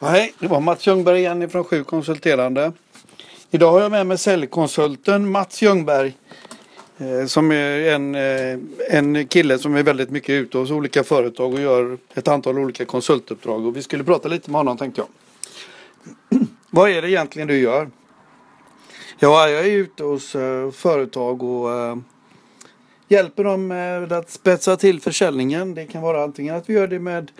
Hej, det var Mats Ljungberg igen från Sju konsulterande. Idag har jag med mig säljkonsulten Mats Ljungberg. Eh, som är en, eh, en kille som är väldigt mycket ute hos olika företag och gör ett antal olika konsultuppdrag. Och vi skulle prata lite med honom tänkte jag. Vad är det egentligen du gör? Ja, jag är ute hos eh, företag och hjälper dem med att spetsa till försäljningen. Det kan vara antingen att vi gör det med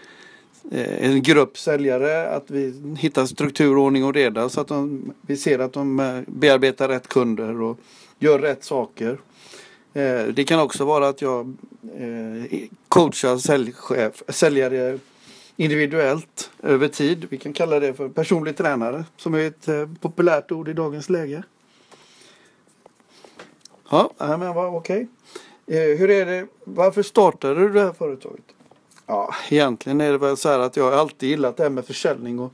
Eh, en grupp säljare, att vi hittar struktur, ordning och reda så att de, vi ser att de eh, bearbetar rätt kunder och gör rätt saker. Eh, det kan också vara att jag coachar säljchef, säljare individuellt över tid. Vi kan kalla det för personlig tränare som är ett populärt ord i dagens läge. Ja, men vad okej. Okay. Hur är det, varför startade du det här företaget? Ja, egentligen är det väl så här att jag har alltid gillat det här med försäljning och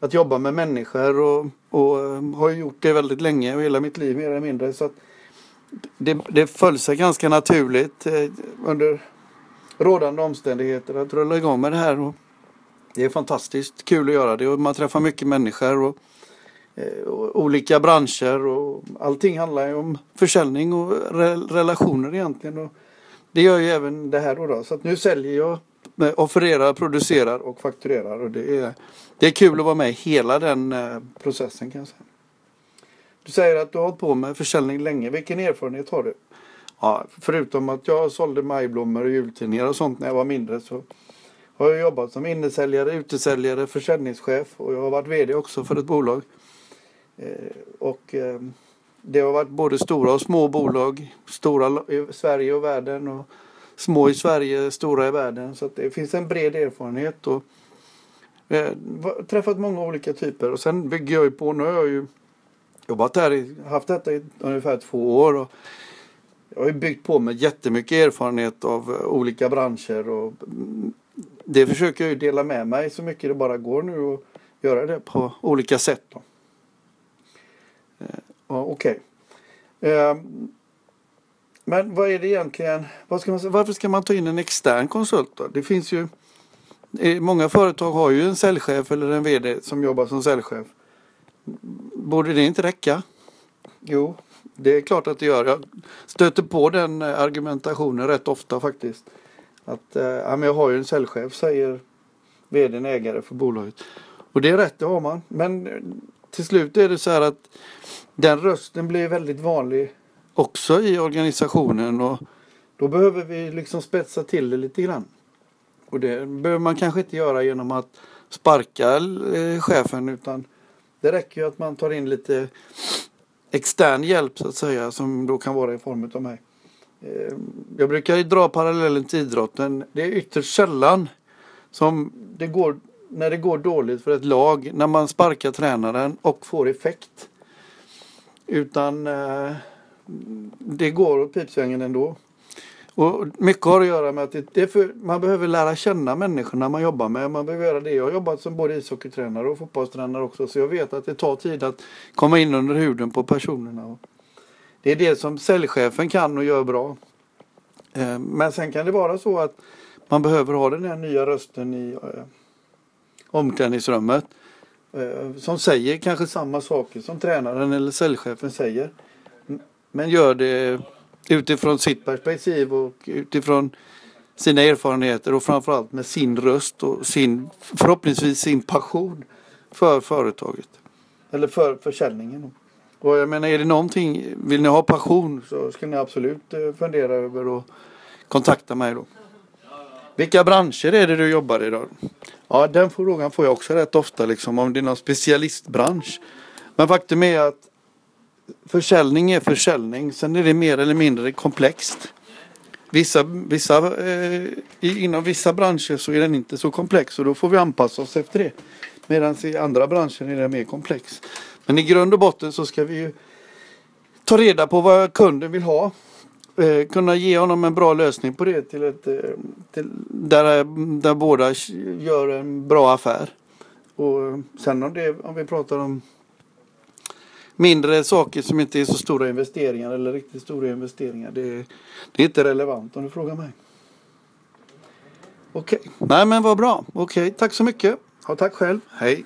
att jobba med människor och, och eh, har gjort det väldigt länge och hela mitt liv mer eller mindre. Så att det, det föll sig ganska naturligt eh, under rådande omständigheter att rulla igång med det här. Och det är fantastiskt kul att göra det och man träffar mycket människor och, eh, och olika branscher och allting handlar ju om försäljning och re- relationer egentligen. Och det gör ju även det här då. då. Så att nu säljer jag, offererar, producerar och fakturerar och det är, det är kul att vara med i hela den eh, processen kan jag säga. Du säger att du har hållit på med försäljning länge. Vilken erfarenhet har du? Ja, förutom att jag sålde majblommor och jultidningar och sånt när jag var mindre så har jag jobbat som innesäljare, utesäljare, försäljningschef och jag har varit VD också för ett bolag. Eh, och eh, det har varit både stora och små bolag. Stora i Sverige och världen och små i Sverige, stora i världen. Så att det finns en bred erfarenhet. Och, eh, träffat många olika typer och sen bygger jag ju på. Nu har jag ju jobbat här, i, haft detta i ungefär två år. Och jag har ju byggt på med jättemycket erfarenhet av eh, olika branscher och det försöker jag ju dela med mig så mycket det bara går nu och göra det på olika sätt. Då. Eh, Ja, Okej. Eh, men vad är det egentligen? Vad ska man, varför ska man ta in en extern konsult då? Det finns ju eh, Många företag har ju en säljchef eller en VD som jobbar som säljchef. Borde det inte räcka? Jo, det är klart att det gör. Jag stöter på den eh, argumentationen rätt ofta faktiskt. Att eh, ja, men jag har ju en säljchef säger vdn ägare för bolaget. Och det är rätt, det har man. Men eh, till slut är det så här att den rösten blir väldigt vanlig också i organisationen och då behöver vi liksom spetsa till det lite grann. Och det behöver man kanske inte göra genom att sparka eh, chefen utan det räcker ju att man tar in lite extern hjälp så att säga som då kan vara i form av mig. Eh, jag brukar ju dra parallellen till idrotten. Det är ytterst sällan som det går, när det går dåligt för ett lag, när man sparkar tränaren och får effekt. Utan eh, det går åt pipsvängen ändå. Och mycket har att göra med att det, det för, man behöver lära känna människorna man jobbar med. Man behöver göra det. Jag har jobbat som både ishockeytränare och fotbollstränare också. Så jag vet att det tar tid att komma in under huden på personerna. Och Det är det som säljchefen kan och gör bra. Eh, men sen kan det vara så att man behöver ha den här nya rösten i eh, omklädningsrummet. eh, Som säger kanske samma saker som tränaren eller säljchefen säger. Men gör det utifrån sitt perspektiv och utifrån sina erfarenheter och framförallt med sin röst och sin, förhoppningsvis sin passion för företaget. Eller för försäljningen. Och jag menar, är det någonting, vill ni ha passion så ska ni absolut eh, fundera över och kontakta mig då. Vilka branscher är det du jobbar i då? Ja, den frågan får jag också rätt ofta liksom om det är någon specialistbransch. Men faktum är att försäljning är försäljning. Sen är det mer eller mindre komplext. Vissa, vissa, eh, inom vissa branscher så är den inte så komplex och då får vi anpassa oss efter det. Medan i andra branscher är den mer komplex. Men i grund och botten så ska vi ju ta reda på vad kunden vill ha. Eh, kunna ge honom en bra lösning på det till ett, eh, till, där, där båda gör en bra affär. Och sen om, det, om vi pratar om mindre saker som inte är så stora investeringar eller riktigt stora investeringar. Det, det är inte relevant om du frågar mig. Okej, nej men vad bra. Okej, tack så mycket. Ja, tack själv. Hej.